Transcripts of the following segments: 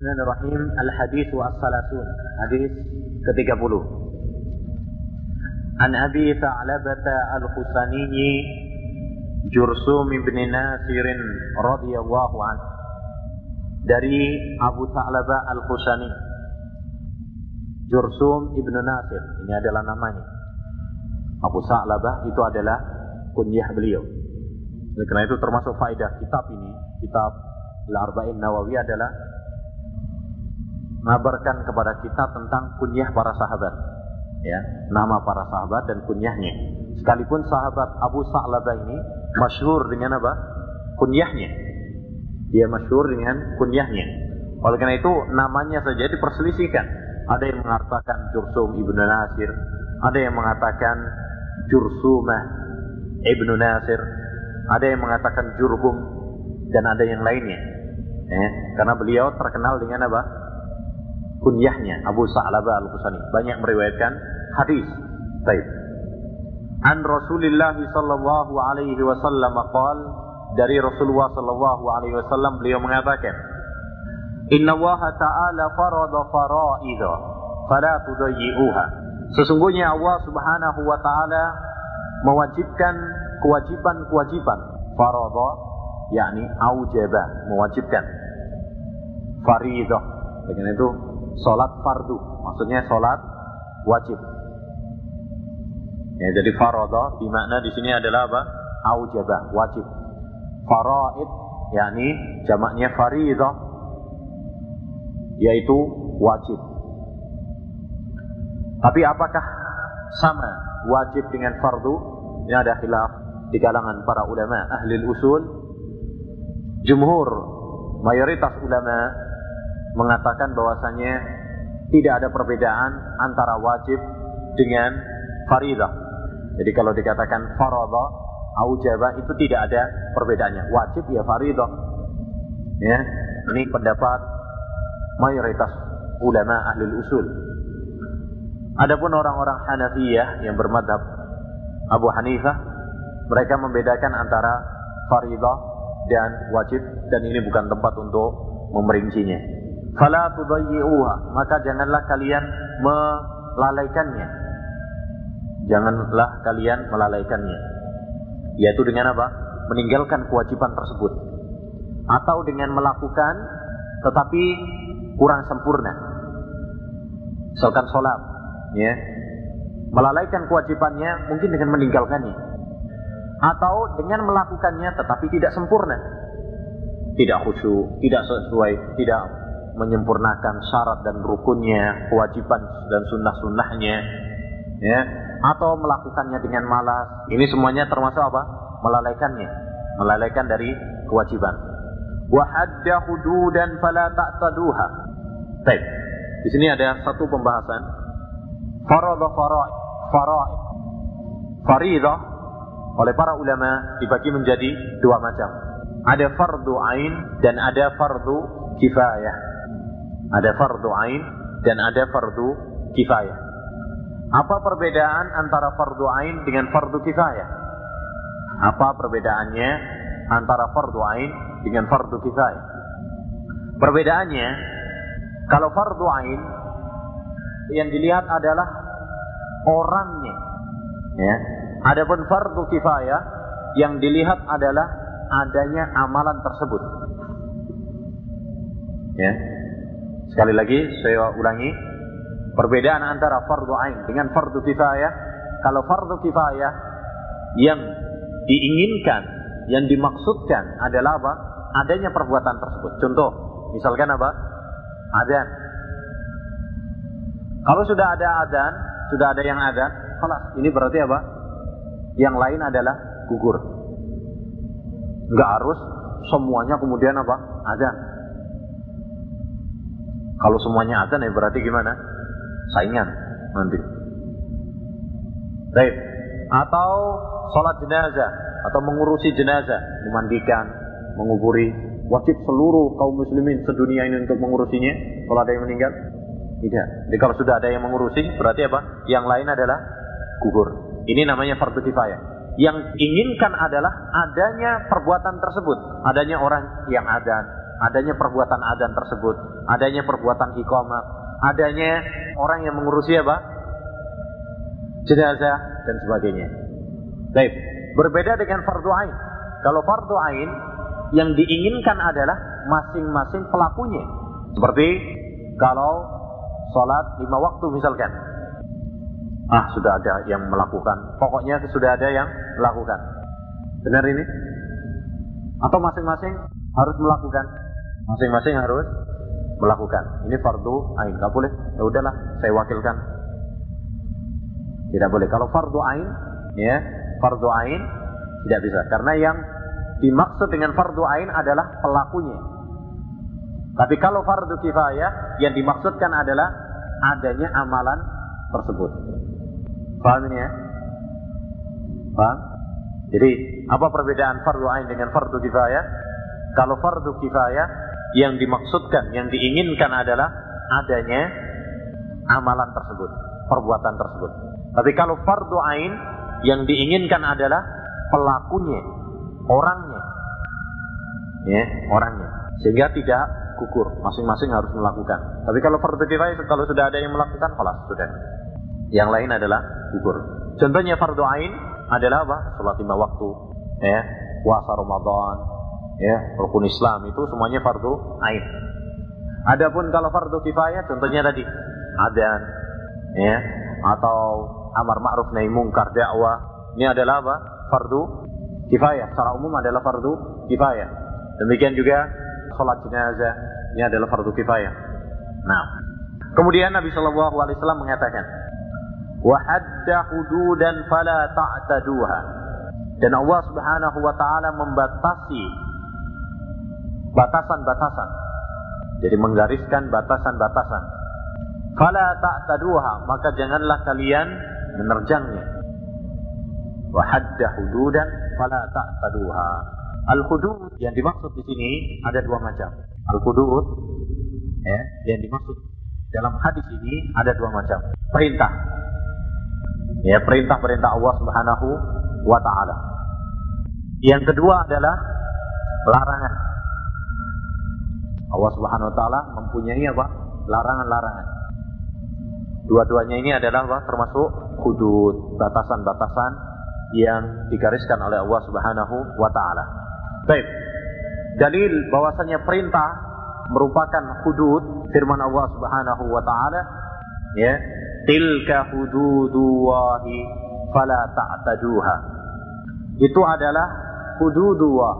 Bismillahirrahmanirrahim. Al-Hadis wa As-Salasun. Hadis ke-30. An Abi Tha'labata Al-Khusani Jursum ibn Nasir radhiyallahu anhu. Dari Abu Tha'laba Al-Khusani. Jursum ibn Nasir. Ini adalah namanya. Abu Tha'labah itu adalah kunyah beliau. Karena itu termasuk faedah kitab ini, kitab Al-Arba'in Nawawi adalah mengabarkan kepada kita tentang kunyah para sahabat. Ya, nama para sahabat dan kunyahnya. Sekalipun sahabat Abu Sa'labah ini masyhur dengan apa? Kunyahnya. Dia masyhur dengan kunyahnya. Oleh karena itu namanya saja diperselisihkan. Ada yang mengatakan Jursum ibnu Nasir, ada yang mengatakan Jursumah ibnu Nasir, ada yang mengatakan Jurhum dan ada yang lainnya. Eh, karena beliau terkenal dengan apa? Kunyahnya Abu Sa'labah Al-Qusani. Banyak meriwayatkan hadis. Baik. An Rasulullah sallallahu alaihi wasallam qal dari Rasulullah sallallahu alaihi wasallam beliau mengatakan Inna Allah Ta'ala farada fara'idha fala tudayyi'uha. Sesungguhnya Allah Subhanahu wa taala mewajibkan kewajiban-kewajiban farada yakni aujaba mewajibkan faridah dengan itu salat fardu. Maksudnya salat wajib. Ya jadi farada dimakna di sini adalah apa? Aujaba wajib. Faraid yakni jamaknya faridah yaitu wajib. Tapi apakah sama wajib dengan fardu? Ini ada khilaf di kalangan para ulama ahli usul. Jumhur mayoritas ulama mengatakan bahwasanya tidak ada perbedaan antara wajib dengan faridah. Jadi kalau dikatakan faradha aujaba itu tidak ada perbedaannya. Wajib ya faridah. Ya, ini pendapat mayoritas ulama ahli usul. Adapun orang-orang Hanafiyah yang bermadhab Abu Hanifah, mereka membedakan antara faridah dan wajib dan ini bukan tempat untuk memerincinya fala tudayyi'uha. Maka janganlah kalian melalaikannya. Janganlah kalian melalaikannya. Yaitu dengan apa? Meninggalkan kewajiban tersebut. Atau dengan melakukan tetapi kurang sempurna. Misalkan sholat ya. Melalaikan kewajibannya mungkin dengan meninggalkannya. Atau dengan melakukannya tetapi tidak sempurna. Tidak khusyuk tidak sesuai tidak menyempurnakan syarat dan rukunnya, kewajiban dan sunnah-sunnahnya, ya, atau melakukannya dengan malas. Ini semuanya termasuk apa? Melalaikannya, melalaikan dari kewajiban. Wa hadda hududan fala ta'taduha. Baik. Di sini ada satu pembahasan. Faradha faraid. Faraid. Faridah oleh para ulama dibagi menjadi dua macam. Ada fardu ain dan ada fardu kifayah. Ada fardu ain dan ada fardu kifayah. Apa perbedaan antara fardu ain dengan fardu kifayah? Apa perbedaannya antara fardu ain dengan fardu kifayah? Perbedaannya, kalau fardu ain yang dilihat adalah orangnya, ya. Adapun fardu kifayah yang dilihat adalah adanya amalan tersebut. Ya, Sekali lagi saya ulangi perbedaan antara fardu ain dengan fardu kifayah. Kalau fardu kifayah yang diinginkan, yang dimaksudkan adalah apa? Adanya perbuatan tersebut. Contoh, misalkan apa? Adzan. Kalau sudah ada adzan, sudah ada yang adzan, kelas. Ini berarti apa? Yang lain adalah gugur. Enggak harus semuanya kemudian apa? Adzan. Kalau semuanya adzan ya berarti gimana? Saingan nanti. Baik. Atau sholat jenazah atau mengurusi jenazah, memandikan, menguburi. Wajib seluruh kaum muslimin sedunia ini untuk mengurusinya kalau ada yang meninggal? Tidak. Jadi kalau sudah ada yang mengurusi, berarti apa? Yang lain adalah gugur. Ini namanya fardu kifayah. Yang inginkan adalah adanya perbuatan tersebut, adanya orang yang adzan, adanya perbuatan adan tersebut, adanya perbuatan iqamah, adanya orang yang mengurusi apa? jenazah dan sebagainya. Baik, berbeda dengan fardu ain. Kalau fardu ain yang diinginkan adalah masing-masing pelakunya. Seperti kalau sholat lima waktu misalkan. Ah, sudah ada yang melakukan. Pokoknya sudah ada yang melakukan. Benar ini? Atau masing-masing harus melakukan? Masing-masing harus melakukan. Ini fardu ain. Gak boleh. Ya udahlah, saya wakilkan. Tidak boleh. Kalau fardu ain, ya, fardu ain tidak bisa. Karena yang dimaksud dengan fardu ain adalah pelakunya. Tapi kalau fardu kifayah yang dimaksudkan adalah adanya amalan tersebut. Paham ini ya? Paham? Jadi apa perbedaan fardu ain dengan fardu kifayah? Kalau fardu kifayah yang dimaksudkan, yang diinginkan adalah adanya amalan tersebut, perbuatan tersebut. Tapi kalau fardu ain yang diinginkan adalah pelakunya, orangnya. Ya, orangnya. Sehingga tidak gugur, masing-masing harus melakukan. Tapi kalau fardu kifayah kalau sudah ada yang melakukan, kalah sudah. Yang lain adalah gugur. Contohnya fardu ain adalah apa? Salat lima waktu, ya, puasa Ramadan, ya, rukun Islam itu semuanya fardu ain. Adapun kalau fardu kifayah contohnya tadi adzan, ya, atau amar ma'ruf nahi mungkar dakwah, ini adalah apa? Fardu kifayah. Secara umum adalah fardu kifayah. Demikian juga sholat jenazah, ini adalah fardu kifayah. Nah, kemudian Nabi Shallallahu Alaihi Wasallam mengatakan, wahadda hududan fala ta'taduha. Dan Allah Subhanahu wa taala membatasi batasan-batasan. Jadi menggariskan batasan-batasan. Fala ta'taduha, maka janganlah kalian menerjangnya. Wahadda hududan fala ta'taduha. Al-hudud yang dimaksud di sini ada dua macam. Al-hudud ya, yang dimaksud dalam hadis ini ada dua macam. Perintah. Ya, perintah-perintah Allah Subhanahu wa taala. Yang kedua adalah larangan. Allah Subhanahu wa taala mempunyai apa? Larangan-larangan. Dua-duanya ini adalah apa? termasuk hudud, batasan-batasan yang digariskan oleh Allah Subhanahu wa taala. Baik. Dalil bahwasanya perintah merupakan hudud firman Allah Subhanahu wa taala ya tilka hududullahi fala ta'taduha itu adalah hududullah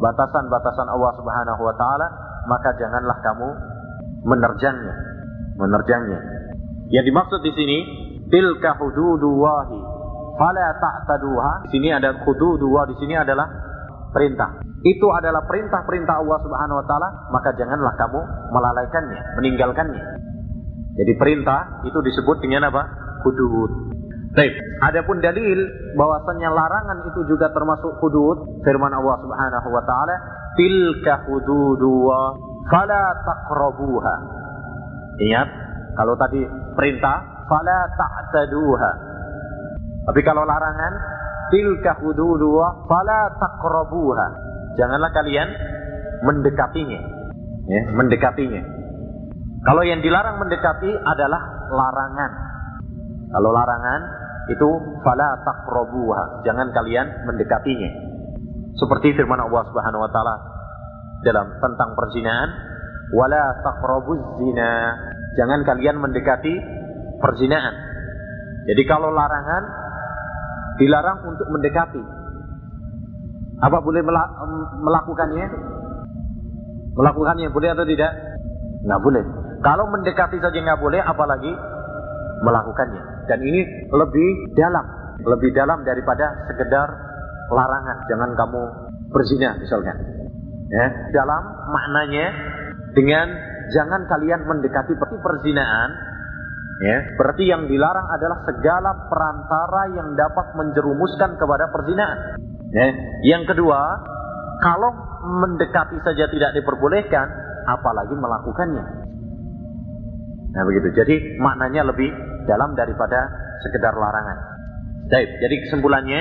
batasan-batasan Allah Subhanahu wa taala maka janganlah kamu menerjangnya menerjangnya yang dimaksud di sini tilka hududullahi fala ta'taduha di sini ada hududullah di sini adalah perintah itu adalah perintah-perintah Allah Subhanahu wa taala maka janganlah kamu melalaikannya meninggalkannya jadi perintah itu disebut dengan apa? Hudud. Baik. Adapun dalil bahwasanya larangan itu juga termasuk hudud, firman Allah Subhanahu wa taala, "Tilka hududullah fala taqrabuha." Ingat, kalau tadi perintah, fala ta'taduha. Tapi kalau larangan, tilka hududullah fala taqrabuha. Janganlah kalian mendekatinya. Ya, mendekatinya. Kalau yang dilarang mendekati adalah larangan. Kalau larangan itu fala taqrabuha, jangan kalian mendekatinya. Seperti firman Allah Subhanahu wa taala dalam tentang perzinahan, wala taqrabuz zina, jangan kalian mendekati perzinahan. Jadi kalau larangan dilarang untuk mendekati. Apa boleh melakukannya? Melakukannya boleh atau tidak? Nggak boleh. Kalau mendekati saja nggak boleh, apalagi melakukannya. Dan ini lebih dalam, lebih dalam daripada sekedar larangan. Jangan kamu berzina misalnya. Ya, dalam maknanya dengan jangan kalian mendekati perzinaan. Ya, berarti yang dilarang adalah segala perantara yang dapat menjerumuskan kepada perzinaan. Ya. Yang kedua, kalau mendekati saja tidak diperbolehkan, apalagi melakukannya. Nah begitu. Jadi maknanya lebih dalam daripada sekedar larangan. Jadi kesimpulannya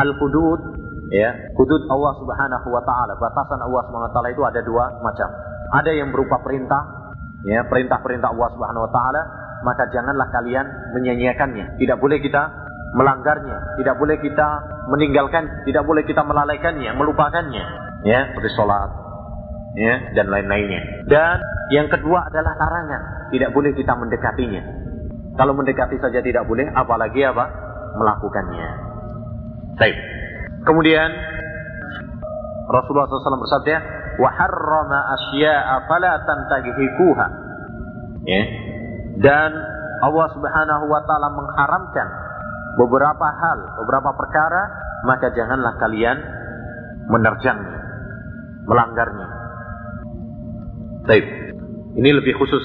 al-hudud Ya, hudud Allah Subhanahu wa taala, batasan Allah Subhanahu wa taala itu ada dua macam. Ada yang berupa perintah, ya, perintah-perintah Allah Subhanahu wa taala, maka janganlah kalian menyanyiakannya. Tidak boleh kita melanggarnya, tidak boleh kita meninggalkan, tidak boleh kita melalaikannya, melupakannya, ya, seperti sholat, ya, dan lain-lainnya. Dan yang kedua adalah larangan, tidak boleh kita mendekatinya. Kalau mendekati saja tidak boleh, apalagi apa? Melakukannya. Baik. Kemudian Rasulullah SAW bersabda, "Wa harrama asya'a fala tantahikuha." Ya. Dan Allah Subhanahu wa taala mengharamkan beberapa hal, beberapa perkara, maka janganlah kalian menerjangnya, melanggarnya. Baik. Ini lebih khusus.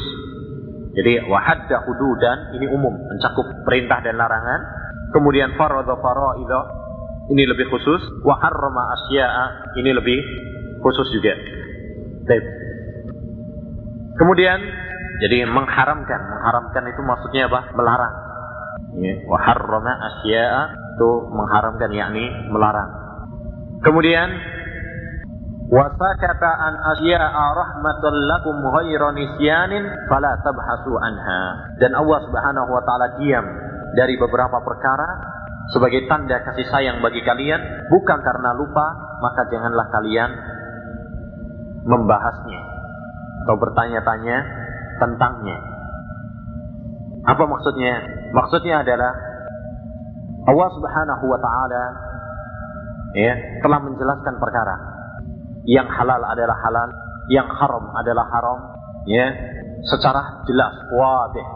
Jadi wahadda hududan ini umum, mencakup perintah dan larangan. Kemudian faradha faraidha ini lebih khusus. Wa harrama asya'a ini lebih khusus juga. Baik. Kemudian jadi mengharamkan, mengharamkan itu maksudnya apa? Melarang. Ya, wa harrama asya'a itu mengharamkan yakni melarang. Kemudian wasakata an asya'a rahmatan lakum ghairu nisyanin fala anha. Dan Allah Subhanahu wa taala diam dari beberapa perkara sebagai tanda kasih sayang bagi kalian bukan karena lupa maka janganlah kalian membahasnya atau bertanya-tanya tentangnya. Apa maksudnya? Maksudnya adalah Allah Subhanahu wa taala ya telah menjelaskan perkara yang halal adalah halal, yang haram adalah haram, ya, secara jelas, wadih.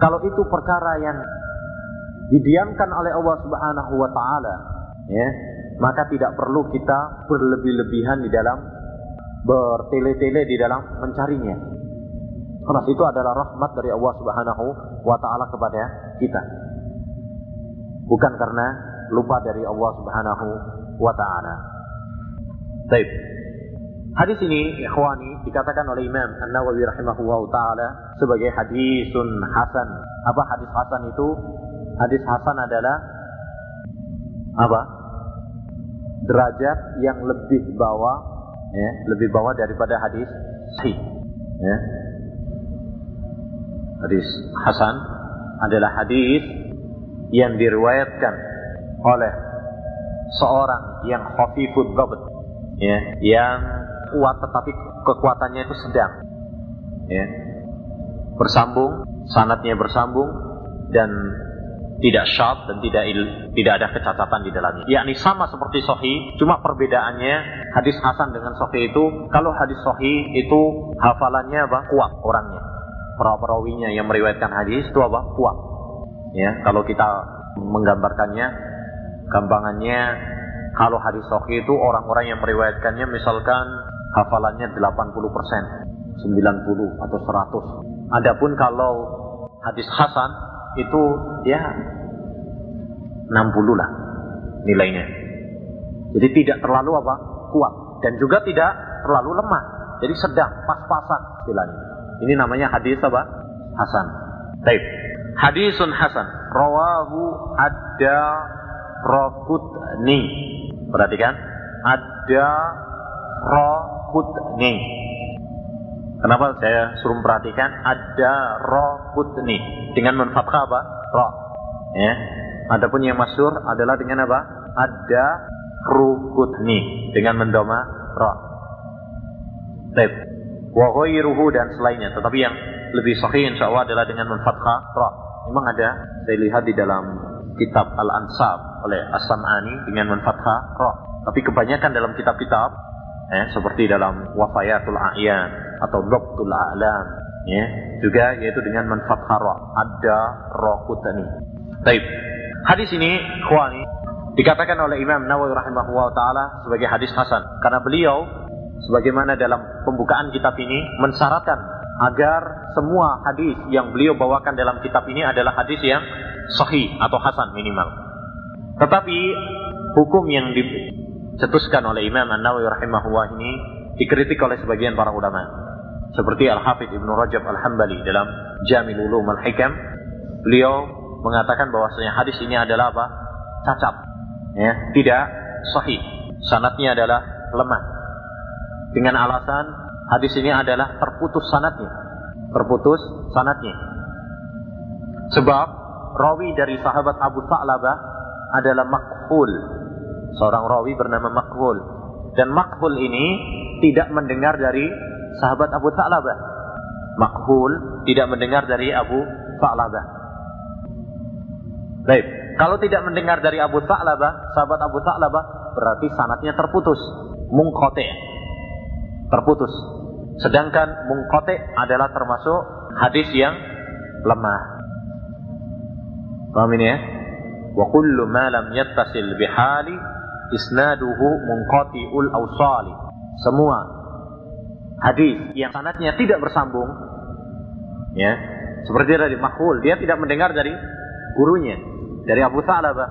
Kalau itu perkara yang didiamkan oleh Allah Subhanahu wa taala, ya, maka tidak perlu kita berlebih-lebihan di dalam bertele-tele di dalam mencarinya. Karena itu adalah rahmat dari Allah Subhanahu wa taala kepada kita. Bukan karena lupa dari Allah Subhanahu wa taala. Baik. Hadis ini ikhwani dikatakan oleh Imam An-Nawawi rahimahullah taala sebagai hadisun hasan. Apa hadis hasan itu? Hadis hasan adalah apa? Derajat yang lebih bawah ya, lebih bawah daripada hadis sahih. Ya. Hadis hasan adalah hadis yang diriwayatkan oleh seorang yang khafifud dhabt ya, yang kuat tetapi kekuatannya itu sedang. Ya. Bersambung, sanatnya bersambung dan tidak sharp dan tidak il, tidak ada kecacatan di dalamnya. Yakni sama seperti sahih, cuma perbedaannya hadis hasan dengan sahih itu kalau hadis sahih itu hafalannya apa? kuat orangnya. Perawinya yang meriwayatkan hadis itu apa? kuat. Ya, kalau kita menggambarkannya gampangannya kalau hadis sahih itu orang-orang yang meriwayatkannya misalkan hafalannya 80%, 90 atau 100. Adapun kalau hadis hasan itu ya 60 lah nilainya. Jadi tidak terlalu apa? kuat dan juga tidak terlalu lemah. Jadi sedang, pas-pasan istilahnya. Ini namanya hadis apa? Hasan. Baik. Hadisun hasan. Rawahu ada rokutni. Perhatikan. Ada rokutni. Kenapa saya suruh perhatikan? Ada rokutni. Dengan menfathah apa? Ro. Ya. Adapun yang masyur adalah dengan apa? Ada rukutni. Dengan mendoma ro. Baik. Wa ghairuhu dan selainnya. Tetapi yang lebih sahih insya Allah adalah dengan menfathah ro. Memang ada, saya lihat di dalam kitab Al-Ansab oleh As-Sam'ani dengan menfathah roh. Tapi kebanyakan dalam kitab-kitab eh, seperti dalam Wafayatul A'yan atau Doktul A'lam ya, juga yaitu dengan menfathah roh. Ada roh kutani. Baik. Hadis ini khwani dikatakan oleh Imam Nawawi rahimahullah taala sebagai hadis hasan karena beliau sebagaimana dalam pembukaan kitab ini mensyaratkan agar semua hadis yang beliau bawakan dalam kitab ini adalah hadis yang sahih atau hasan minimal. Tetapi hukum yang dicetuskan oleh Imam An-Nawawi rahimahullah ini dikritik oleh sebagian para ulama. Seperti Al-Hafidh Ibnu Rajab Al-Hambali dalam Jamil Ulum Al-Hikam, beliau mengatakan bahwasanya hadis ini adalah apa? cacat. Ya, tidak sahih. Sanatnya adalah lemah. Dengan alasan hadis ini adalah terputus sanatnya. Terputus sanatnya. Sebab rawi dari sahabat Abu Sa'labah adalah makhul. Seorang rawi bernama makhul. Dan makhul ini tidak mendengar dari sahabat Abu Sa'labah. Makhul tidak mendengar dari Abu Sa'labah. Baik, kalau tidak mendengar dari Abu Sa'labah, sahabat Abu Sa'labah, berarti sanatnya terputus. Mungkote. Terputus. Sedangkan mungkote adalah termasuk hadis yang lemah. Paham ini ya? Wa kullu ma lam yattasil bihali isnaduhu munqati'ul awsali. Semua hadis yang sanatnya tidak bersambung ya, seperti dari Makhul, dia tidak mendengar dari gurunya, dari Abu Sa'labah.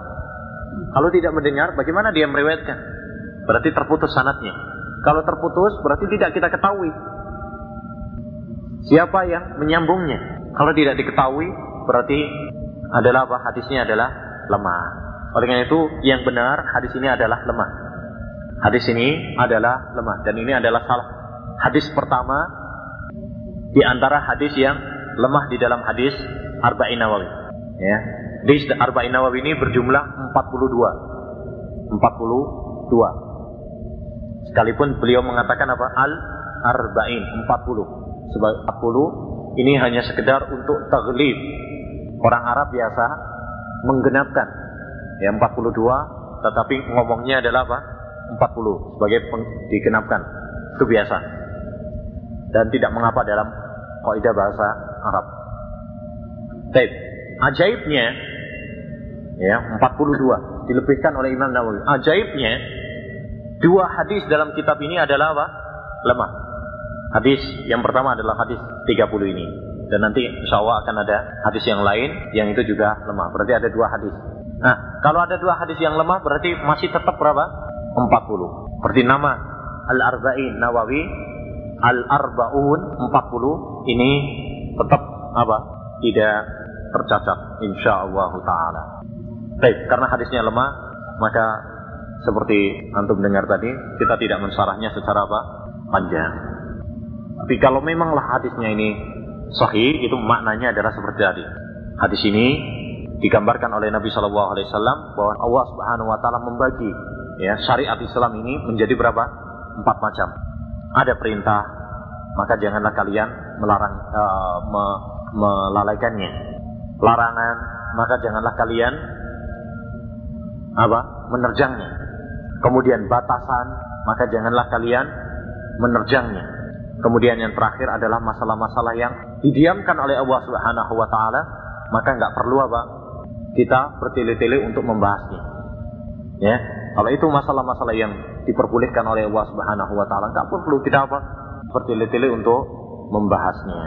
Kalau tidak mendengar, bagaimana dia meriwayatkan? Berarti terputus sanatnya. Kalau terputus, berarti tidak kita ketahui siapa yang menyambungnya. Kalau tidak diketahui, berarti adalah apa? Hadisnya adalah lemah. Oleh karena itu, yang benar hadis ini adalah lemah. Hadis ini adalah lemah dan ini adalah salah. Hadis pertama di antara hadis yang lemah di dalam hadis Arba'in Nawawi. Ya. Hadis Arba'in Nawawi ini berjumlah 42. 42. Sekalipun beliau mengatakan apa? Al Arba'in 40. Sebab 40 ini hanya sekedar untuk taglib. Orang Arab biasa menggenapkan ya 42 tetapi ngomongnya adalah apa? 40 sebagai digenapkan. Itu biasa. Dan tidak mengapa dalam kaidah bahasa Arab. Baik, ajaibnya ya 42 dilebihkan oleh Imam Nawawi. Ajaibnya dua hadis dalam kitab ini adalah apa? Lemah. Hadis yang pertama adalah hadis 30 ini. Dan nanti insya Allah akan ada hadis yang lain yang itu juga lemah. Berarti ada dua hadis. Nah, kalau ada dua hadis yang lemah berarti masih tetap berapa? 40. Seperti nama Al-Arba'in Nawawi Al-Arba'un 40 ini tetap apa? Tidak tercacat insyaallah taala. Baik, karena hadisnya lemah, maka seperti antum dengar tadi, kita tidak mensarahnya secara apa? panjang. Tapi kalau memanglah hadisnya ini sahih, itu maknanya adalah seperti tadi. Hadis ini digambarkan oleh Nabi Shallallahu Alaihi Wasallam bahwa Allah Subhanahu Wa Taala membagi ya syariat Islam ini menjadi berapa? Empat macam. Ada perintah, maka janganlah kalian melarang uh, me, melalaikannya. Larangan, maka janganlah kalian apa? menerjangnya. Kemudian batasan, maka janganlah kalian menerjangnya. Kemudian yang terakhir adalah masalah-masalah yang didiamkan oleh Allah Subhanahu wa taala, maka nggak perlu apa? Kita bertele-tele untuk membahasnya. Ya, kalau itu masalah-masalah yang diperbolehkan oleh Allah Subhanahu wa taala, nggak perlu kita apa? Bertele-tele untuk membahasnya.